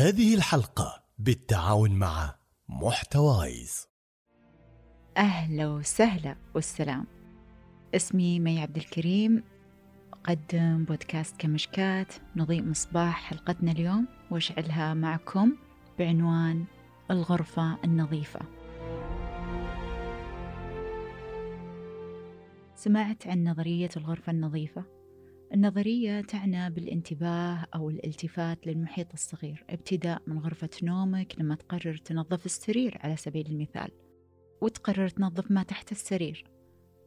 هذه الحلقة بالتعاون مع محتوايز. أهلا وسهلا والسلام. اسمي مي عبد الكريم. أقدم بودكاست كمشكات. نضيء مصباح حلقتنا اليوم وأشعلها معكم بعنوان الغرفة النظيفة. سمعت عن نظرية الغرفة النظيفة؟ النظرية تعنى بالانتباه أو الالتفات للمحيط الصغير ابتداء من غرفة نومك لما تقرر تنظف السرير على سبيل المثال وتقرر تنظف ما تحت السرير.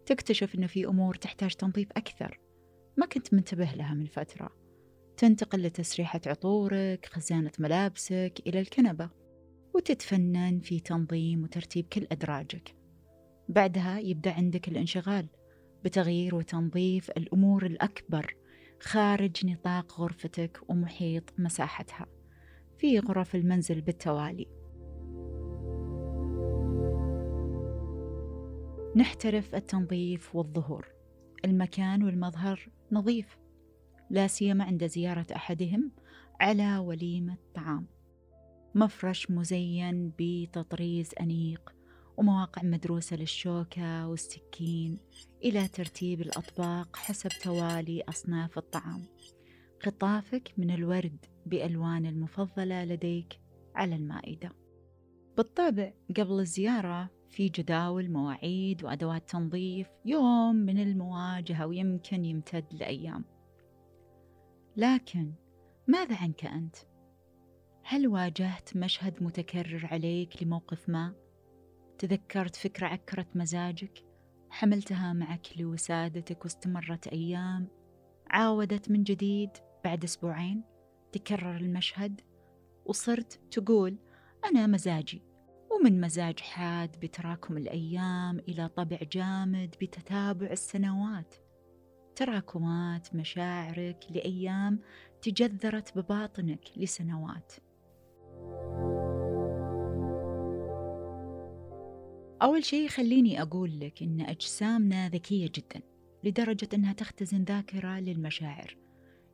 تكتشف أنه في أمور تحتاج تنظيف أكثر. ما كنت منتبه لها من فترة. تنتقل لتسريحة عطورك خزانة ملابسك إلى الكنبة وتتفنن في تنظيم وترتيب كل أدراجك. بعدها يبدأ عندك الانشغال. بتغيير وتنظيف الأمور الأكبر خارج نطاق غرفتك ومحيط مساحتها. في غرف المنزل بالتوالي. نحترف التنظيف والظهور. المكان والمظهر نظيف. لا سيما عند زيارة أحدهم على وليمة طعام مفرش مزين بتطريز أنيق ومواقع مدروسة للشوكة والسكين إلى ترتيب الأطباق حسب توالي أصناف الطعام قطافك من الورد بألوان المفضلة لديك على المائدة بالطبع قبل الزيارة في جداول مواعيد وأدوات تنظيف يوم من المواجهة ويمكن يمتد لأيام لكن ماذا عنك أنت؟ هل واجهت مشهد متكرر عليك لموقف ما؟ تذكرت فكرة عكرت مزاجك؟ حملتها معك لوسادتك واستمرت أيام؟ عاودت من جديد بعد أسبوعين؟ تكرر المشهد؟ وصرت تقول أنا مزاجي. ومن مزاج حاد بتراكم الأيام إلى طبع جامد بتتابع السنوات. تراكمات مشاعرك لأيام تجذرت بباطنك لسنوات. أول شيء خليني أقول لك إن أجسامنا ذكية جدا لدرجة إنها تختزن ذاكرة للمشاعر.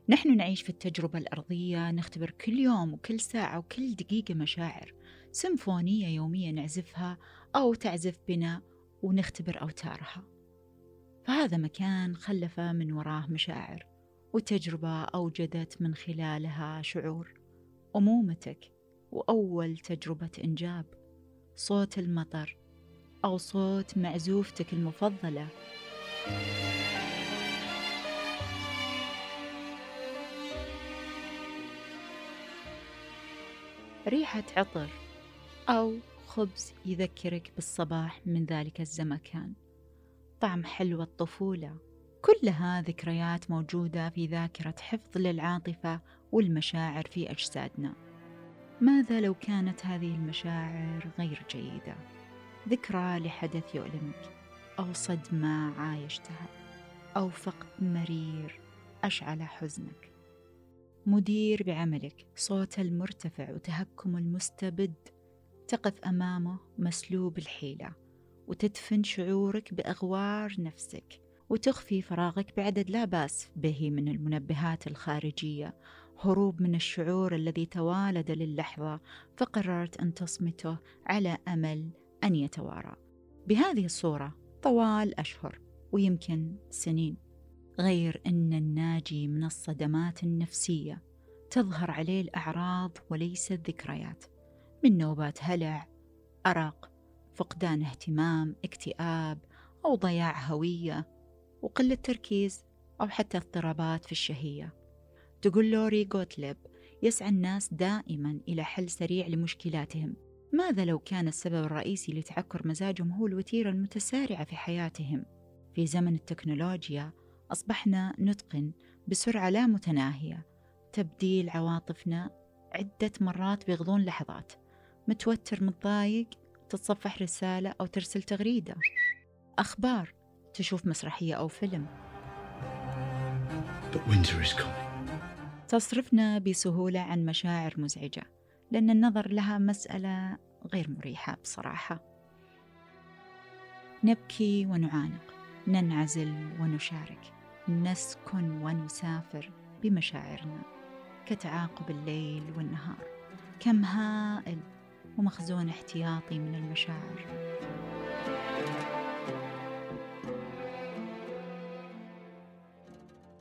نحن نعيش في التجربة الأرضية نختبر كل يوم وكل ساعة وكل دقيقة مشاعر سيمفونية يومية نعزفها أو تعزف بنا ونختبر أوتارها. فهذا مكان خلف من وراه مشاعر وتجربة أوجدت من خلالها شعور أمومتك وأول تجربة إنجاب. صوت المطر أو صوت معزوفتك المفضلة. ريحة عطر أو خبز يذكرك بالصباح من ذلك الزمكان. طعم حلوى الطفولة. كلها ذكريات موجودة في ذاكرة حفظ للعاطفة والمشاعر في أجسادنا. ماذا لو كانت هذه المشاعر غير جيدة؟ ذكرى لحدث يؤلمك أو صدمة عايشتها. أو فقد مرير. أشعل حزنك. مدير بعملك. صوت المرتفع وتهكم المستبد. تقف أمامه مسلوب الحيلة. وتدفن شعورك بأغوار نفسك. وتخفي فراغك بعدد لا بأس به من المنبهات الخارجية. هروب من الشعور الذي توالد للحظة. فقررت أن تصمته على أمل أن يتوارى. بهذه الصورة طوال أشهر ويمكن سنين غير أن الناجي من الصدمات النفسية تظهر عليه الأعراض وليس الذكريات. من نوبات هلع أرق فقدان اهتمام اكتئاب أو ضياع هوية وقلة تركيز أو حتى اضطرابات في الشهية. تقول لوري غوتليب يسعى الناس دائما إلى حل سريع لمشكلاتهم ماذا لو كان السبب الرئيسي لتعكر مزاجهم هو الوتيرة المتسارعة في حياتهم؟ في زمن التكنولوجيا أصبحنا نتقن بسرعة لا متناهية. تبديل عواطفنا عدة مرات بغضون لحظات. متوتر متضايق تتصفح رسالة أو ترسل تغريدة. أخبار تشوف مسرحية أو فيلم. تصرفنا بسهولة عن مشاعر مزعجة. لأن النظر لها مسألة غير مريحة بصراحة. نبكي ونعانق ننعزل ونشارك نسكن ونسافر بمشاعرنا كتعاقب الليل والنهار كم هائل ومخزون احتياطي من المشاعر.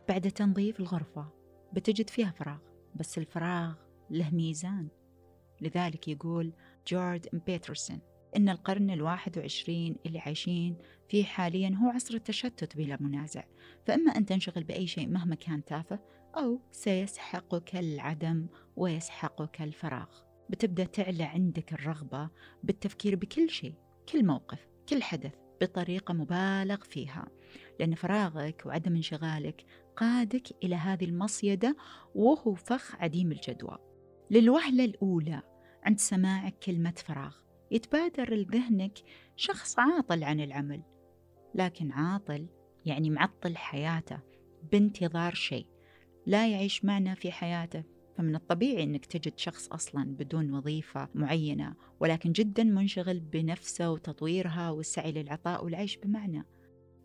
بعد تنظيف الغرفة بتجد فيها فراغ بس الفراغ له ميزان. لذلك يقول جورد بيترسون إن القرن الواحد وعشرين اللي عايشين فيه حاليا هو عصر التشتت بلا منازع. فإما أن تنشغل بأي شيء مهما كان تافه أو سيسحقك العدم ويسحقك الفراغ. بتبدأ تعلى عندك الرغبة بالتفكير بكل شيء كل موقف كل حدث بطريقة مبالغ فيها. لأن فراغك وعدم انشغالك قادك إلى هذه المصيدة وهو فخ عديم الجدوى. للوهلة الأولى عند سماعك كلمة فراغ. يتبادر لذهنك شخص عاطل عن العمل لكن عاطل يعني معطل حياته بانتظار شيء لا يعيش معنا في حياته. فمن الطبيعي إنك تجد شخص أصلا بدون وظيفة معينة ولكن جدا منشغل بنفسه وتطويرها والسعي للعطاء والعيش بمعنى.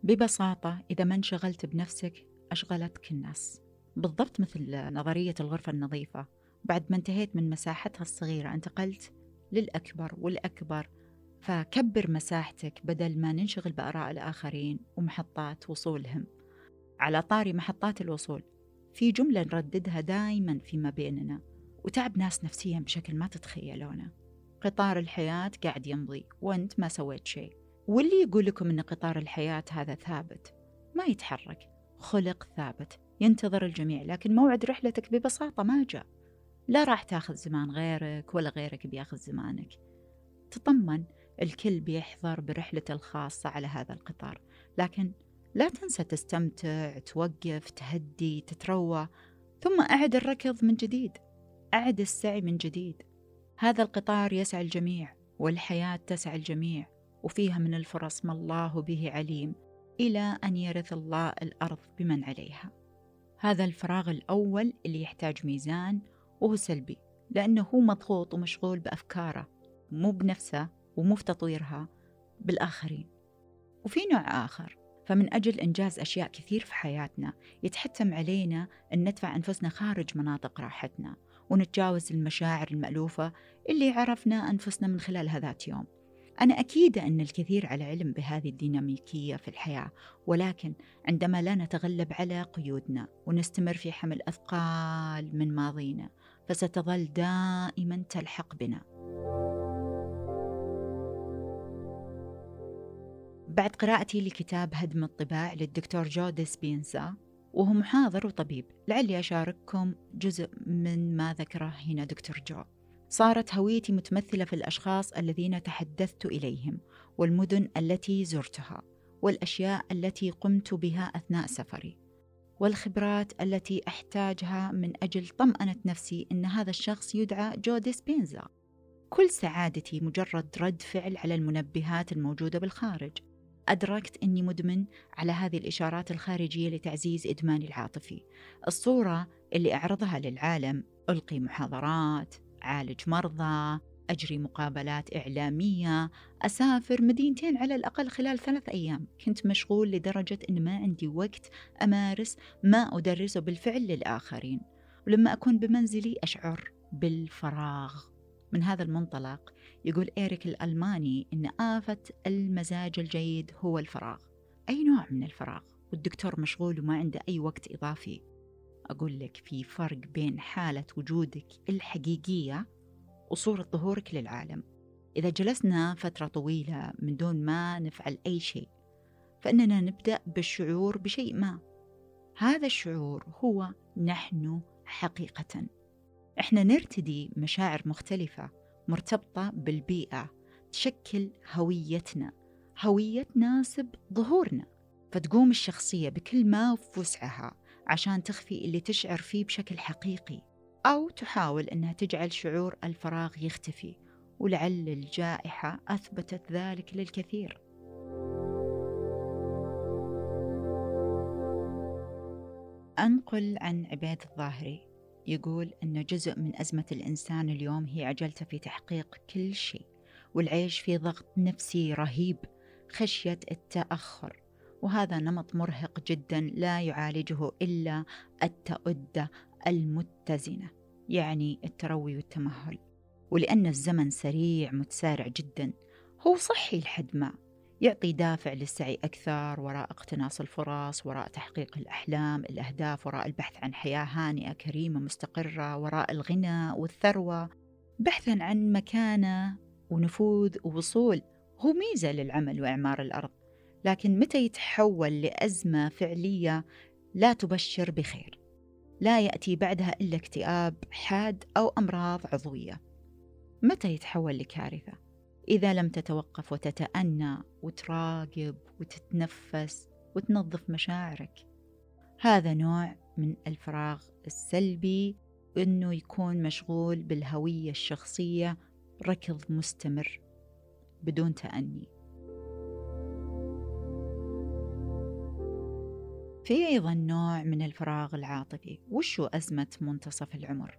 ببساطة إذا ما انشغلت بنفسك أشغلتك الناس. بالضبط مثل نظرية الغرفة النظيفة. بعد ما انتهيت من مساحتها الصغيرة انتقلت للأكبر والأكبر. فكبر مساحتك بدل ما ننشغل بآراء الآخرين ومحطات وصولهم. على طاري محطات الوصول. في جملة نرددها دائما فيما بيننا. وتعب ناس نفسيا بشكل ما تتخيلونه. قطار الحياة قاعد يمضي وأنت ما سويت شيء. واللي يقول لكم إن قطار الحياة هذا ثابت؟ ما يتحرك. خلق ثابت. ينتظر الجميع لكن موعد رحلتك ببساطة ما جاء. لا راح تاخذ زمان غيرك ولا غيرك بياخذ زمانك. تطمن الكل بيحضر برحلته الخاصة على هذا القطار. لكن لا تنسى تستمتع توقف تهدي تتروى ثم أعد الركض من جديد. أعد السعي من جديد. هذا القطار يسعى الجميع والحياة تسعى الجميع وفيها من الفرص ما الله به عليم إلى أن يرث الله الأرض بمن عليها. هذا الفراغ الأول اللي يحتاج ميزان وهو سلبي لأنه هو مضغوط ومشغول بأفكاره مو بنفسه ومو في تطويرها بالآخرين. وفي نوع آخر فمن أجل إنجاز أشياء كثير في حياتنا يتحتم علينا أن ندفع أنفسنا خارج مناطق راحتنا ونتجاوز المشاعر المألوفة اللي عرفنا أنفسنا من خلالها ذات يوم أنا أكيدة أن الكثير على علم بهذه الديناميكية في الحياة ولكن عندما لا نتغلب على قيودنا ونستمر في حمل أثقال من ماضينا فستظل دائما تلحق بنا. بعد قراءتي لكتاب هدم الطباع للدكتور جو ديسبينسا وهو محاضر وطبيب لعلي أشارككم جزء من ما ذكره هنا دكتور جو. صارت هويتي متمثلة في الأشخاص الذين تحدثت إليهم والمدن التي زرتها والأشياء التي قمت بها أثناء سفري. والخبرات التي أحتاجها من أجل طمأنة نفسي أن هذا الشخص يدعى جو ديسبينزا. كل سعادتي مجرد رد فعل على المنبهات الموجودة بالخارج. أدركت أني مدمن على هذه الإشارات الخارجية لتعزيز إدماني العاطفي. الصورة اللي أعرضها للعالم ألقي محاضرات أعالج مرضى أجري مقابلات إعلامية أسافر مدينتين على الأقل خلال ثلاث أيام. كنت مشغول لدرجة أن ما عندي وقت أمارس ما أدرسه بالفعل للآخرين. ولما أكون بمنزلي أشعر بالفراغ. من هذا المنطلق يقول إيريك الألماني إن آفة المزاج الجيد هو الفراغ. أي نوع من الفراغ؟ والدكتور مشغول وما عنده أي وقت إضافي. أقول لك في فرق بين حالة وجودك الحقيقية وصورة ظهورك للعالم. إذا جلسنا فترة طويلة من دون ما نفعل أي شيء فإننا نبدأ بالشعور بشيء ما. هذا الشعور هو نحن حقيقة. إحنا نرتدي مشاعر مختلفة مرتبطة بالبيئة تشكل هويتنا هوية تناسب ظهورنا. فتقوم الشخصية بكل ما في وسعها عشان تخفي اللي تشعر فيه بشكل حقيقي. أو تحاول أنها تجعل شعور الفراغ يختفي ولعل الجائحة أثبتت ذلك للكثير. أنقل عن عبيد الظاهري يقول أن جزء من أزمة الإنسان اليوم هي عجلته في تحقيق كل شيء والعيش في ضغط نفسي رهيب خشية التأخر وهذا نمط مرهق جدا لا يعالجه إلا التؤدة المتزنة يعني التروي والتمهل. ولأن الزمن سريع متسارع جدا هو صحي لحد ما يعطي دافع للسعي أكثر وراء اقتناص الفرص وراء تحقيق الأحلام الأهداف وراء البحث عن حياة هانئة كريمة مستقرة وراء الغنى والثروة. بحثا عن مكانة ونفوذ ووصول هو ميزة للعمل وإعمار الأرض. لكن متى يتحول لأزمة فعلية لا تبشر بخير. لا يأتي بعدها إلا اكتئاب حاد أو أمراض عضوية. متى يتحول لكارثة إذا لم تتوقف وتتأنى وتراقب وتتنفس وتنظف مشاعرك. هذا نوع من الفراغ السلبي إنه يكون مشغول بالهوية الشخصية ركض مستمر بدون تأني. في أيضا نوع من الفراغ العاطفي. وشو أزمة منتصف العمر؟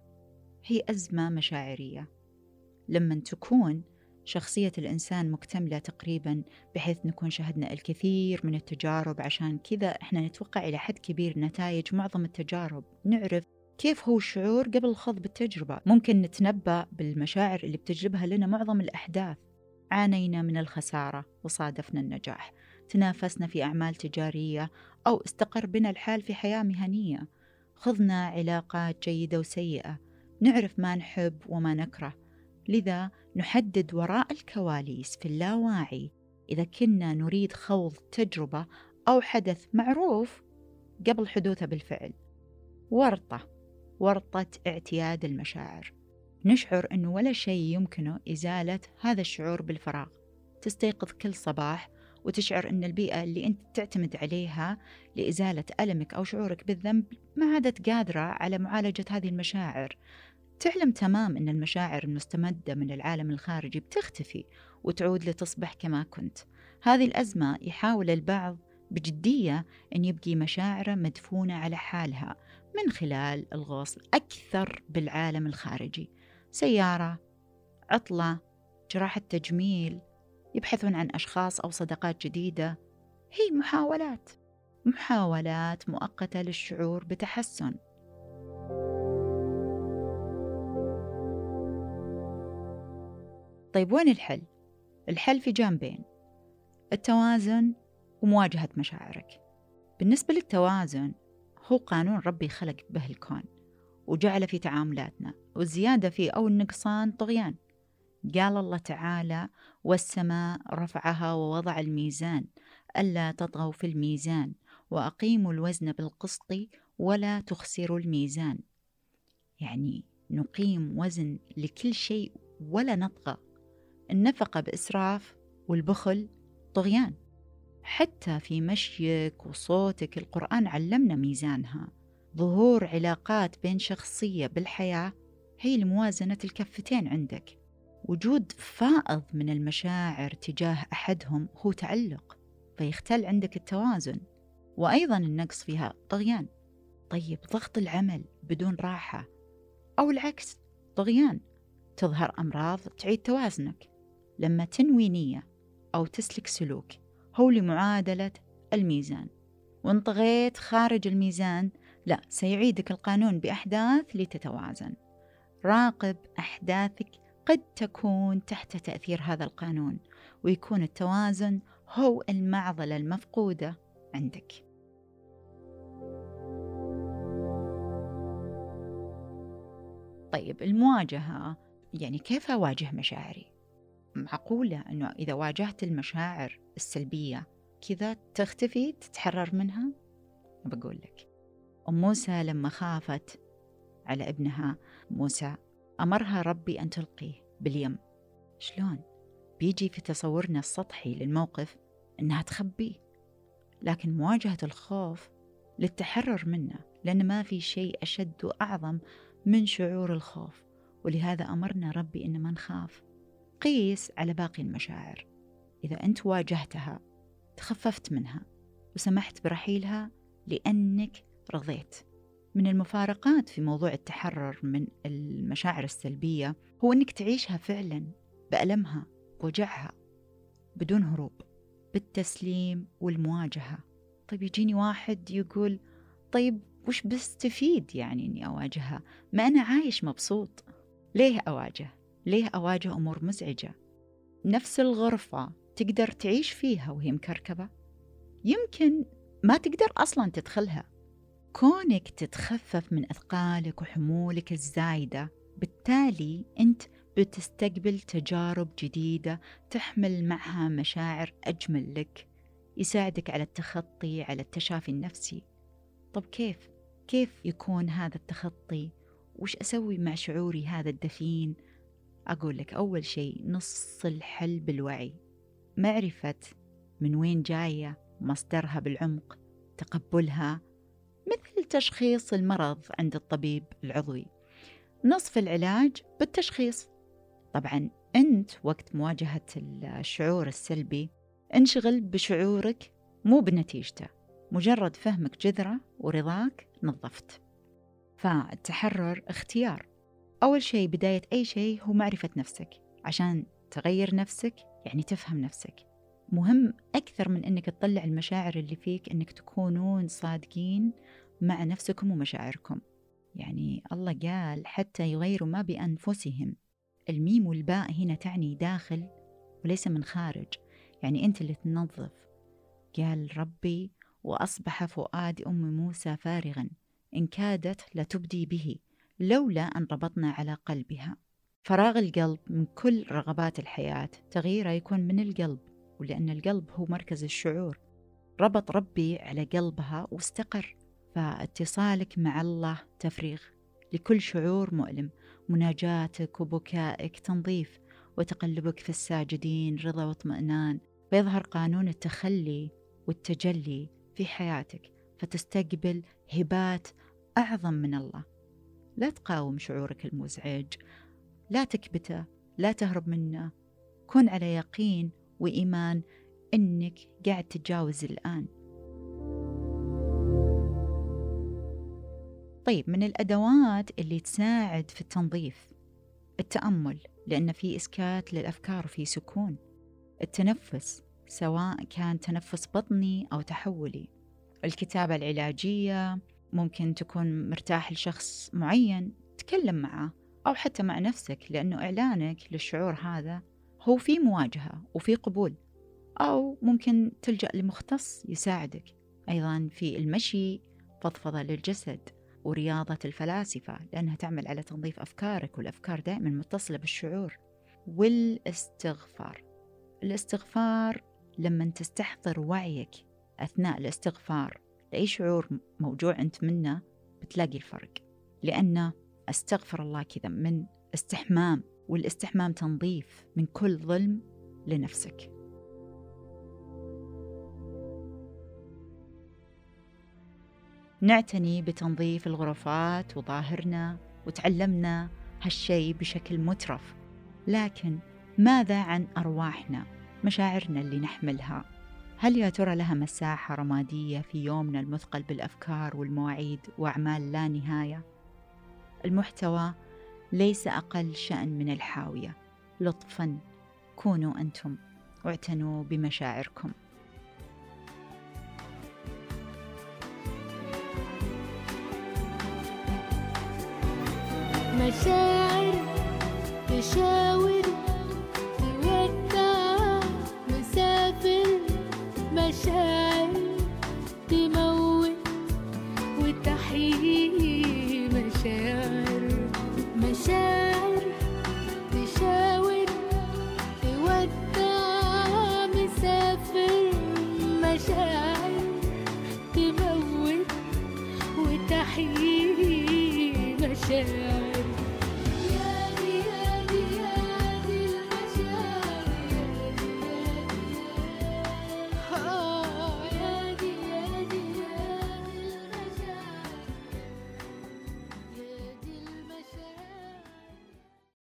هي أزمة مشاعرية. لما تكون شخصية الإنسان مكتملة تقريبا بحيث نكون شهدنا الكثير من التجارب عشان كذا إحنا نتوقع إلى حد كبير نتائج معظم التجارب. نعرف كيف هو الشعور قبل الخوض بالتجربة. ممكن نتنبأ بالمشاعر اللي بتجلبها لنا معظم الأحداث. عانينا من الخسارة وصادفنا النجاح. تنافسنا في أعمال تجارية أو استقر بنا الحال في حياة مهنية. خضنا علاقات جيدة وسيئة. نعرف ما نحب وما نكره. لذا نحدد وراء الكواليس في اللاواعي. إذا كنا نريد خوض تجربة أو حدث معروف قبل حدوثه بالفعل. ورطة. ورطة اعتياد المشاعر. نشعر أنه ولا شيء يمكنه إزالة هذا الشعور بالفراغ. تستيقظ كل صباح وتشعر أن البيئة اللي أنت تعتمد عليها لإزالة ألمك أو شعورك بالذنب ما عادت قادرة على معالجة هذه المشاعر. تعلم تمام أن المشاعر المستمدة من العالم الخارجي بتختفي وتعود لتصبح كما كنت. هذه الأزمة يحاول البعض بجدية أن يبقي مشاعره مدفونة على حالها من خلال الغوص أكثر بالعالم الخارجي. سيارة عطلة جراحة تجميل يبحثون عن أشخاص أو صداقات جديدة. هي محاولات. محاولات مؤقتة للشعور بتحسن. طيب وين الحل؟ الحل في جانبين. التوازن ومواجهة مشاعرك. بالنسبة للتوازن هو قانون ربي خلق به الكون وجعل في تعاملاتنا والزيادة فيه أو النقصان طغيان. قال الله تعالى والسماء رفعها ووضع الميزان ألا تطغوا في الميزان وأقيموا الوزن بالقسط ولا تخسروا الميزان. يعني نقيم وزن لكل شيء ولا نطغى. النفقة بإسراف والبخل طغيان. حتى في مشيك وصوتك القرآن علمنا ميزانها. ظهور علاقات بين شخصية بالحياة هي لموازنة الكفتين عندك. وجود فائض من المشاعر تجاه أحدهم هو تعلق فيختل عندك التوازن وأيضا النقص فيها طغيان. طيب ضغط العمل بدون راحة أو العكس طغيان. تظهر أمراض تعيد توازنك. لما تنوي نية أو تسلك سلوك هو لمعادلة الميزان. وإن طغيت خارج الميزان لا سيعيدك القانون بأحداث لتتوازن. راقب أحداثك قد تكون تحت تأثير هذا القانون ويكون التوازن هو المعضلة المفقودة عندك. طيب المواجهة يعني كيف أواجه مشاعري؟ معقولة أنه إذا واجهت المشاعر السلبية كذا تختفي تتحرر منها؟ بقول لك أم موسى لما خافت على ابنها موسى أمرها ربي أن تلقيه باليم. شلون؟ بيجي في تصورنا السطحي للموقف إنها تخبيه لكن مواجهة الخوف للتحرر منه لأن ما في شيء أشد وأعظم من شعور الخوف. ولهذا أمرنا ربي إن ما نخاف. قيس على باقي المشاعر. إذا أنت واجهتها تخففت منها وسمحت برحيلها لأنك رضيت. من المفارقات في موضوع التحرر من المشاعر السلبية هو أنك تعيشها فعلا بألمها بوجعها بدون هروب بالتسليم والمواجهة. طيب يجيني واحد يقول طيب وش بستفيد يعني أني أواجهها؟ ما أنا عايش مبسوط. ليه أواجه؟ ليه أواجه أمور مزعجة؟ نفس الغرفة تقدر تعيش فيها وهي مكركبة؟ يمكن ما تقدر أصلا تدخلها. كونك تتخفف من أثقالك وحمولك الزايدة بالتالي أنت بتستقبل تجارب جديدة تحمل معها مشاعر أجمل لك يساعدك على التخطي على التشافي النفسي طب كيف؟ كيف يكون هذا التخطي؟ وش أسوي مع شعوري هذا الدفين؟ أقول لك أول شيء نص الحل بالوعي معرفة من وين جاية مصدرها بالعمق تقبلها مثل تشخيص المرض عند الطبيب العضوي. نصف العلاج بالتشخيص. طبعا أنت وقت مواجهة الشعور السلبي انشغل بشعورك مو بنتيجته مجرد فهمك جذرة ورضاك نظفت. فالتحرر اختيار. أول شيء بداية أي شيء هو معرفة نفسك عشان تغير نفسك يعني تفهم نفسك. مهم أكثر من أنك تطلع المشاعر اللي فيك أنك تكونون صادقين مع نفسكم ومشاعركم. يعني الله قال حتى يغيروا ما بأنفسهم. الميم والباء هنا تعني داخل وليس من خارج. يعني أنت اللي تنظف. قال ربي وأصبح فؤاد أم موسى فارغا. إن كادت لتبدي به لولا أن ربطنا على قلبها. فراغ القلب من كل رغبات الحياة تغييره يكون من القلب. ولأن القلب هو مركز الشعور. ربط ربي على قلبها واستقر فاتصالك مع الله تفريغ. لكل شعور مؤلم مناجاتك وبكائك تنظيف وتقلبك في الساجدين رضا واطمئنان. فيظهر قانون التخلي والتجلي في حياتك فتستقبل هبات أعظم من الله. لا تقاوم شعورك المزعج لا تكبته لا تهرب منه. كن على يقين وإيمان أنك قاعد تتجاوز الآن. طيب من الأدوات اللي تساعد في التنظيف؟ التأمل لأن في إسكات للأفكار وفي سكون. التنفس سواء كان تنفس بطني أو تحولي. الكتابة العلاجية ممكن تكون مرتاح لشخص معين تكلم معه أو حتى مع نفسك لأنه إعلانك للشعور هذا هو في مواجهة وفي قبول أو ممكن تلجأ لمختص يساعدك أيضا في المشي فضفضة للجسد ورياضة الفلاسفة لأنها تعمل على تنظيف أفكارك والأفكار دائما متصلة بالشعور والاستغفار. الاستغفار لما تستحضر وعيك أثناء الاستغفار لأي شعور موجوع أنت منه بتلاقي الفرق لأن أستغفر الله كذا من استحمام والاستحمام تنظيف من كل ظلم لنفسك نعتني بتنظيف الغرفات وظاهرنا وتعلمنا هالشيء بشكل مترف لكن ماذا عن أرواحنا مشاعرنا اللي نحملها هل يا ترى لها مساحة رمادية في يومنا المثقل بالأفكار والمواعيد وأعمال لا نهاية؟ المحتوى ليس أقل شأن من الحاوية. لطفا كونوا أنتم واعتنوا بمشاعركم. مشاعر تشاور